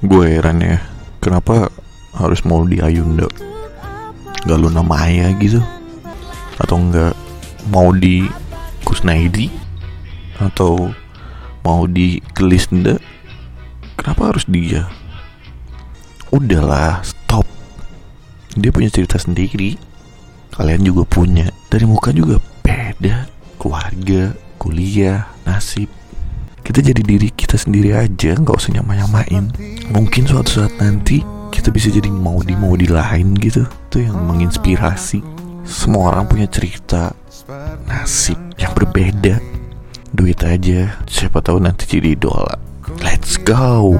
gue heran ya kenapa harus mau di Ayunda? Gak Luna Maya gitu? Atau enggak mau di Kusnaidi? Atau mau di Kelisnda kenapa harus dia? Udahlah stop. Dia punya cerita sendiri. Kalian juga punya. Dari muka juga beda. Keluarga kuliah nasib kita jadi diri kita sendiri aja nggak usah nyama-nyamain. Mungkin suatu saat nanti kita bisa jadi mau di mau di lain gitu. Itu yang menginspirasi. Semua orang punya cerita nasib yang berbeda. Duit aja siapa tahu nanti jadi idola. Let's go